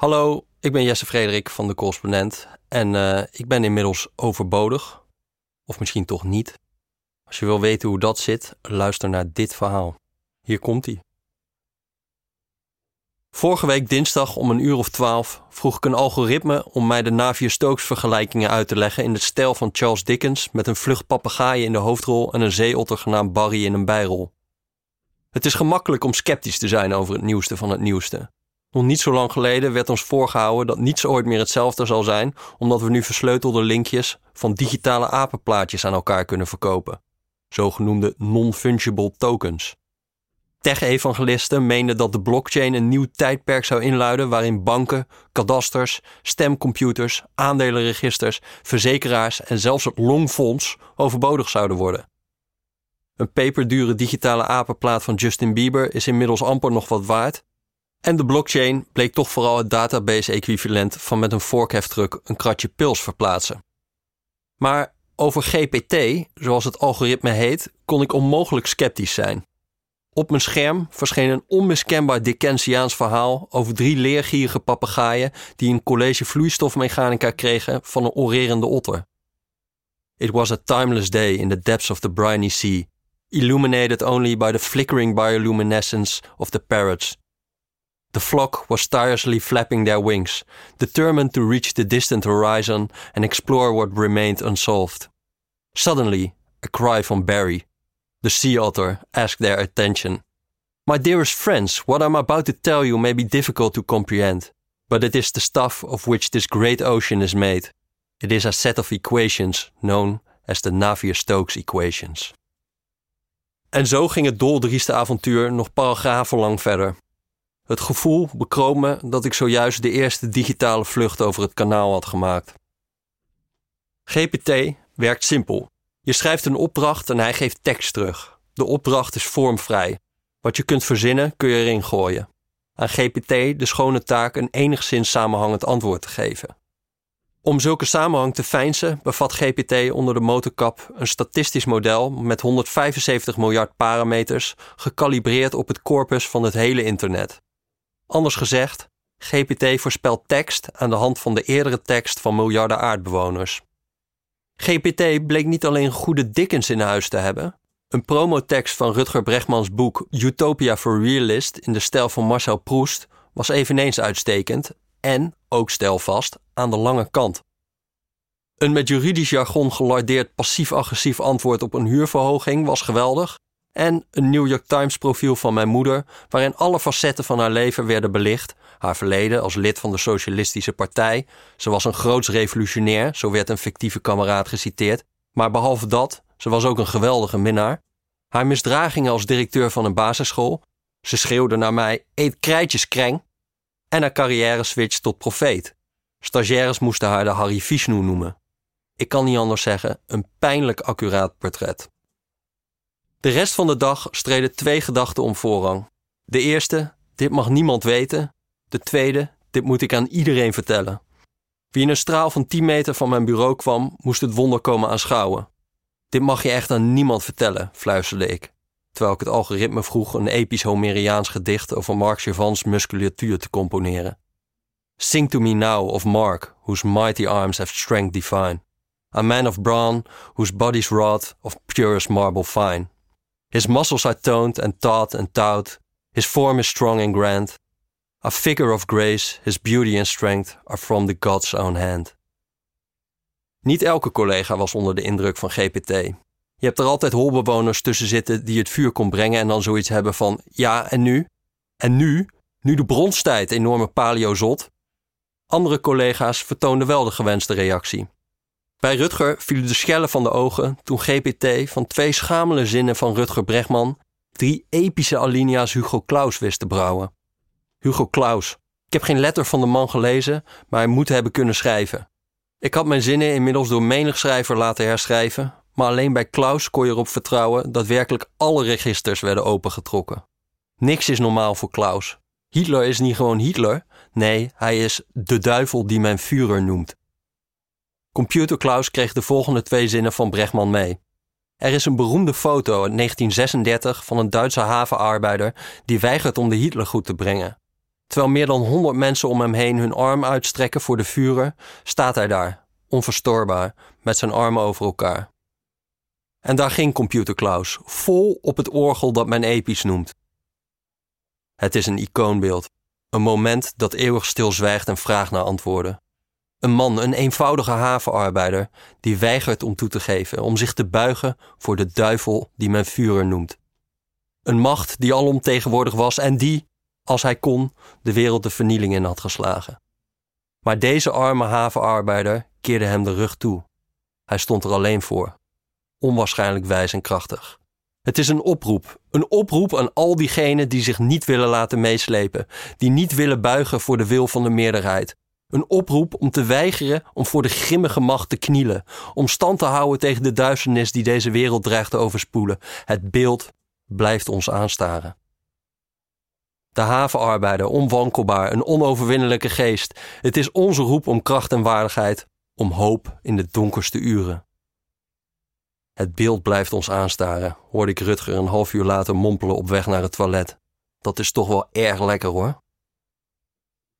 Hallo, ik ben Jesse Frederik van de Correspondent en uh, ik ben inmiddels overbodig. Of misschien toch niet. Als je wil weten hoe dat zit, luister naar dit verhaal. Hier komt ie. Vorige week dinsdag om een uur of twaalf vroeg ik een algoritme om mij de Navier-Stokes vergelijkingen uit te leggen in de stijl van Charles Dickens met een vlucht papegaaien in de hoofdrol en een zeeotter genaamd Barry in een bijrol. Het is gemakkelijk om sceptisch te zijn over het nieuwste van het nieuwste. Nog niet zo lang geleden werd ons voorgehouden dat niets ooit meer hetzelfde zal zijn, omdat we nu versleutelde linkjes van digitale apenplaatjes aan elkaar kunnen verkopen. Zogenoemde non-fungible tokens. Tech-evangelisten meenden dat de blockchain een nieuw tijdperk zou inluiden waarin banken, kadasters, stemcomputers, aandelenregisters, verzekeraars en zelfs het longfonds overbodig zouden worden. Een peperdure digitale apenplaat van Justin Bieber is inmiddels amper nog wat waard. En de blockchain bleek toch vooral het database-equivalent van met een vorkheftruck een kratje pils verplaatsen. Maar over GPT, zoals het algoritme heet, kon ik onmogelijk sceptisch zijn. Op mijn scherm verscheen een onmiskenbaar Dickensiaans verhaal over drie leergierige papegaaien die een college vloeistofmechanica kregen van een orerende otter. It was a timeless day in the depths of the briny sea, illuminated only by the flickering bioluminescence of the parrots. The flock was tirelessly flapping their wings, determined to reach the distant horizon and explore what remained unsolved. Suddenly, a cry from Barry, the sea otter, asked their attention. My dearest friends, what I'm about to tell you may be difficult to comprehend, but it is the stuff of which this great ocean is made. It is a set of equations known as the Navier-Stokes equations. En zo ging het doldrieste avontuur nog paragrafen lang verder. Het gevoel bekroop me dat ik zojuist de eerste digitale vlucht over het kanaal had gemaakt. GPT werkt simpel. Je schrijft een opdracht en hij geeft tekst terug. De opdracht is vormvrij. Wat je kunt verzinnen kun je erin gooien. Aan GPT de schone taak een enigszins samenhangend antwoord te geven. Om zulke samenhang te feinzen bevat GPT onder de motorkap een statistisch model met 175 miljard parameters gekalibreerd op het corpus van het hele internet. Anders gezegd, GPT voorspelt tekst aan de hand van de eerdere tekst van miljarden aardbewoners. GPT bleek niet alleen goede Dickens in huis te hebben. Een promotekst van Rutger Bregmans boek Utopia for Realist in de stijl van Marcel Proust was eveneens uitstekend en, ook stelvast, aan de lange kant. Een met juridisch jargon gelardeerd passief-agressief antwoord op een huurverhoging was geweldig. En een New York Times profiel van mijn moeder, waarin alle facetten van haar leven werden belicht. Haar verleden als lid van de Socialistische Partij. Ze was een groots revolutionair, zo werd een fictieve kameraad geciteerd. Maar behalve dat, ze was ook een geweldige minnaar. Haar misdragingen als directeur van een basisschool. Ze schreeuwde naar mij: eet krijtjes kreng. En haar carrière switch tot profeet. Stagiaires moesten haar de Harry Vishnu noemen. Ik kan niet anders zeggen, een pijnlijk accuraat portret. De rest van de dag streden twee gedachten om voorrang. De eerste, dit mag niemand weten. De tweede, dit moet ik aan iedereen vertellen. Wie in een straal van 10 meter van mijn bureau kwam, moest het wonder komen aanschouwen. Dit mag je echt aan niemand vertellen, fluisterde ik, terwijl ik het algoritme vroeg een episch Homeriaans gedicht over Mark Chevans musculatuur te componeren. Sing to me now of Mark, whose mighty arms have strength divine. A man of brawn, whose body's wrought of purest marble fine. His muscles are toned and taut and taut. His form is strong and grand. A figure of grace, his beauty and strength are from the God's own hand. Niet elke collega was onder de indruk van GPT. Je hebt er altijd holbewoners tussen zitten die het vuur kon brengen en dan zoiets hebben van: ja, en nu? En nu? Nu de bronstijd, enorme paleozot. Andere collega's vertoonden wel de gewenste reactie. Bij Rutger vielen de schellen van de ogen toen GPT van twee schamele zinnen van Rutger Bregman drie epische alinea's Hugo Claus wist te brouwen. Hugo Claus. Ik heb geen letter van de man gelezen, maar hij moet hebben kunnen schrijven. Ik had mijn zinnen inmiddels door menig schrijver laten herschrijven, maar alleen bij Klaus kon je erop vertrouwen dat werkelijk alle registers werden opengetrokken. Niks is normaal voor Klaus. Hitler is niet gewoon Hitler, nee, hij is de duivel die men Führer noemt. Computer Klaus kreeg de volgende twee zinnen van Bregman mee. Er is een beroemde foto uit 1936 van een Duitse havenarbeider die weigert om de Hitler goed te brengen. Terwijl meer dan honderd mensen om hem heen hun arm uitstrekken voor de vuren, staat hij daar, onverstoorbaar, met zijn armen over elkaar. En daar ging Computer Klaus, vol op het orgel dat men episch noemt. Het is een icoonbeeld, een moment dat eeuwig stilzwijgt en vraagt naar antwoorden. Een man, een eenvoudige havenarbeider, die weigert om toe te geven, om zich te buigen voor de duivel die men Führer noemt. Een macht die alomtegenwoordig was en die, als hij kon, de wereld de vernieling in had geslagen. Maar deze arme havenarbeider keerde hem de rug toe. Hij stond er alleen voor, onwaarschijnlijk wijs en krachtig. Het is een oproep, een oproep aan al diegenen die zich niet willen laten meeslepen, die niet willen buigen voor de wil van de meerderheid. Een oproep om te weigeren om voor de grimmige macht te knielen, om stand te houden tegen de duisternis die deze wereld dreigt te overspoelen. Het beeld blijft ons aanstaren. De havenarbeider, onwankelbaar, een onoverwinnelijke geest. Het is onze roep om kracht en waardigheid, om hoop in de donkerste uren. Het beeld blijft ons aanstaren, hoorde ik Rutger een half uur later mompelen op weg naar het toilet. Dat is toch wel erg lekker hoor.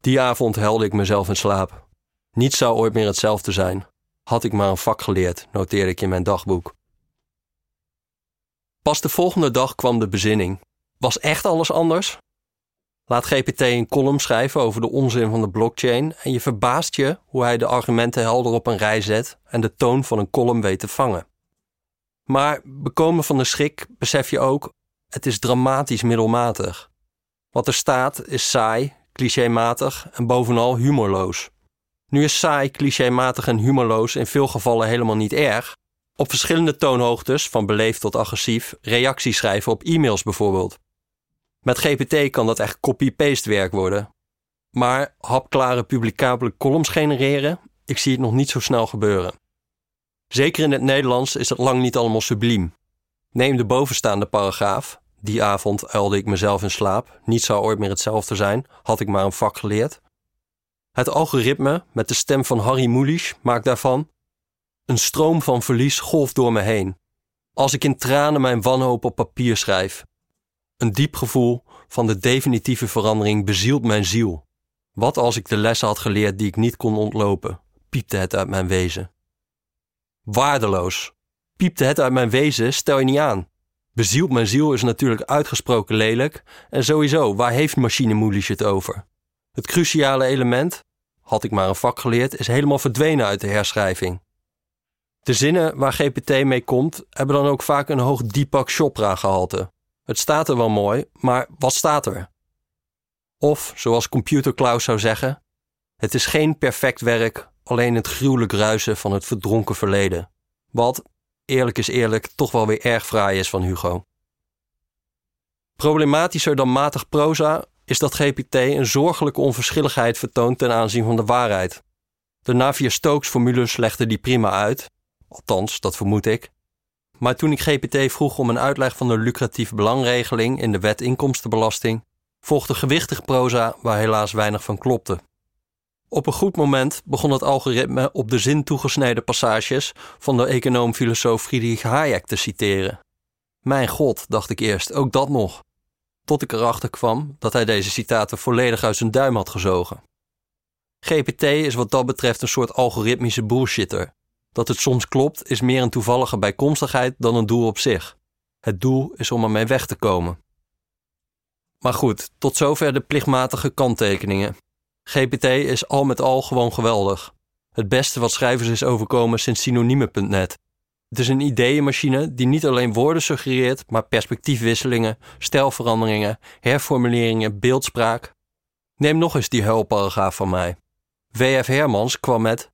Die avond helde ik mezelf in slaap. Niets zou ooit meer hetzelfde zijn. Had ik maar een vak geleerd, noteerde ik in mijn dagboek. Pas de volgende dag kwam de bezinning. Was echt alles anders? Laat GPT een column schrijven over de onzin van de blockchain en je verbaast je hoe hij de argumenten helder op een rij zet en de toon van een column weet te vangen. Maar bekomen van de schrik besef je ook, het is dramatisch middelmatig. Wat er staat is saai, clichématig en bovenal humorloos. Nu is saai, clichématig en humorloos in veel gevallen helemaal niet erg. Op verschillende toonhoogtes, van beleefd tot agressief, reacties schrijven op e-mails bijvoorbeeld. Met GPT kan dat echt copy-paste werk worden. Maar hapklare publicabele columns genereren, ik zie het nog niet zo snel gebeuren. Zeker in het Nederlands is het lang niet allemaal subliem. Neem de bovenstaande paragraaf. Die avond uilde ik mezelf in slaap. Niet zou ooit meer hetzelfde zijn, had ik maar een vak geleerd. Het algoritme, met de stem van Harry Mulisch, maakt daarvan... Een stroom van verlies golft door me heen. Als ik in tranen mijn wanhoop op papier schrijf. Een diep gevoel van de definitieve verandering bezielt mijn ziel. Wat als ik de lessen had geleerd die ik niet kon ontlopen, piepte het uit mijn wezen. Waardeloos. Piepte het uit mijn wezen, stel je niet aan. Bezielt mijn ziel is natuurlijk uitgesproken lelijk. En sowieso, waar heeft machine Moelisch het over? Het cruciale element, had ik maar een vak geleerd, is helemaal verdwenen uit de herschrijving. De zinnen waar GPT mee komt, hebben dan ook vaak een hoog Deepak Chopra gehalte. Het staat er wel mooi, maar wat staat er? Of, zoals Computer Klaus zou zeggen, het is geen perfect werk, alleen het gruwelijk ruisen van het verdronken verleden. Wat, eerlijk is eerlijk, toch wel weer erg fraai is van Hugo. Problematischer dan matig proza is dat GPT een zorgelijke onverschilligheid vertoont ten aanzien van de waarheid. De Navier-Stokes-formules legden die prima uit, althans, dat vermoed ik. Maar toen ik GPT vroeg om een uitleg van de lucratieve belangregeling in de wet inkomstenbelasting, volgde gewichtig proza waar helaas weinig van klopte. Op een goed moment begon het algoritme op de zin toegesneden passages van de econoom-filosoof Friedrich Hayek te citeren. Mijn god, dacht ik eerst, ook dat nog. Tot ik erachter kwam dat hij deze citaten volledig uit zijn duim had gezogen. GPT is wat dat betreft een soort algoritmische bullshitter. Dat het soms klopt is meer een toevallige bijkomstigheid dan een doel op zich. Het doel is om ermee weg te komen. Maar goed, tot zover de plichtmatige kanttekeningen. GPT is al met al gewoon geweldig. Het beste wat schrijvers is overkomen sinds synonieme.net. Het is een ideeënmachine die niet alleen woorden suggereert, maar perspectiefwisselingen, stijlveranderingen, herformuleringen, beeldspraak. Neem nog eens die huilparagraaf van mij. W.F. Hermans kwam met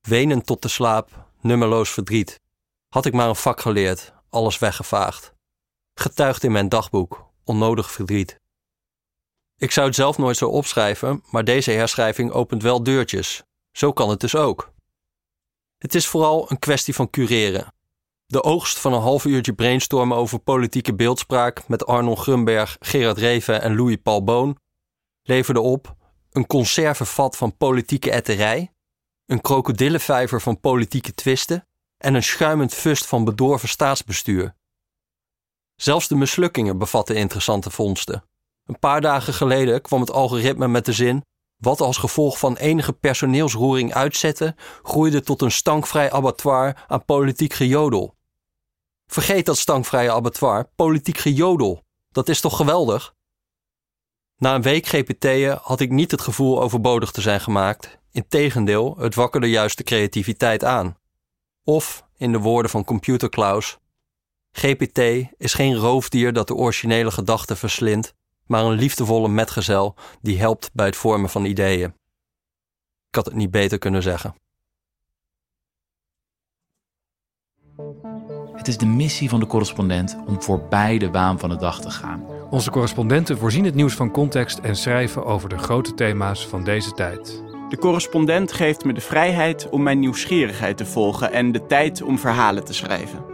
Wenen tot de slaap, nummerloos verdriet. Had ik maar een vak geleerd, alles weggevaagd. Getuigd in mijn dagboek, onnodig verdriet. Ik zou het zelf nooit zo opschrijven, maar deze herschrijving opent wel deurtjes. Zo kan het dus ook. Het is vooral een kwestie van cureren. De oogst van een half uurtje brainstormen over politieke beeldspraak met Arnold Grunberg, Gerard Reven en Louis Paul Boon leverde op een conservevat van politieke etterij, een krokodillenvijver van politieke twisten en een schuimend fust van bedorven staatsbestuur. Zelfs de mislukkingen bevatten interessante vondsten. Een paar dagen geleden kwam het algoritme met de zin: wat als gevolg van enige personeelsroering uitzetten, groeide tot een stankvrij abattoir aan politiek gejodel. Vergeet dat stankvrije abattoir, politiek gejodel. Dat is toch geweldig? Na een week GPT'en had ik niet het gevoel overbodig te zijn gemaakt. Integendeel, het wakkerde juist de creativiteit aan. Of, in de woorden van Computer Klaus, GPT is geen roofdier dat de originele gedachten verslindt, maar een liefdevolle metgezel die helpt bij het vormen van ideeën. Ik had het niet beter kunnen zeggen. Het is de missie van de correspondent om voorbij de waan van de dag te gaan. Onze correspondenten voorzien het nieuws van context en schrijven over de grote thema's van deze tijd. De correspondent geeft me de vrijheid om mijn nieuwsgierigheid te volgen en de tijd om verhalen te schrijven.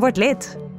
Word lid.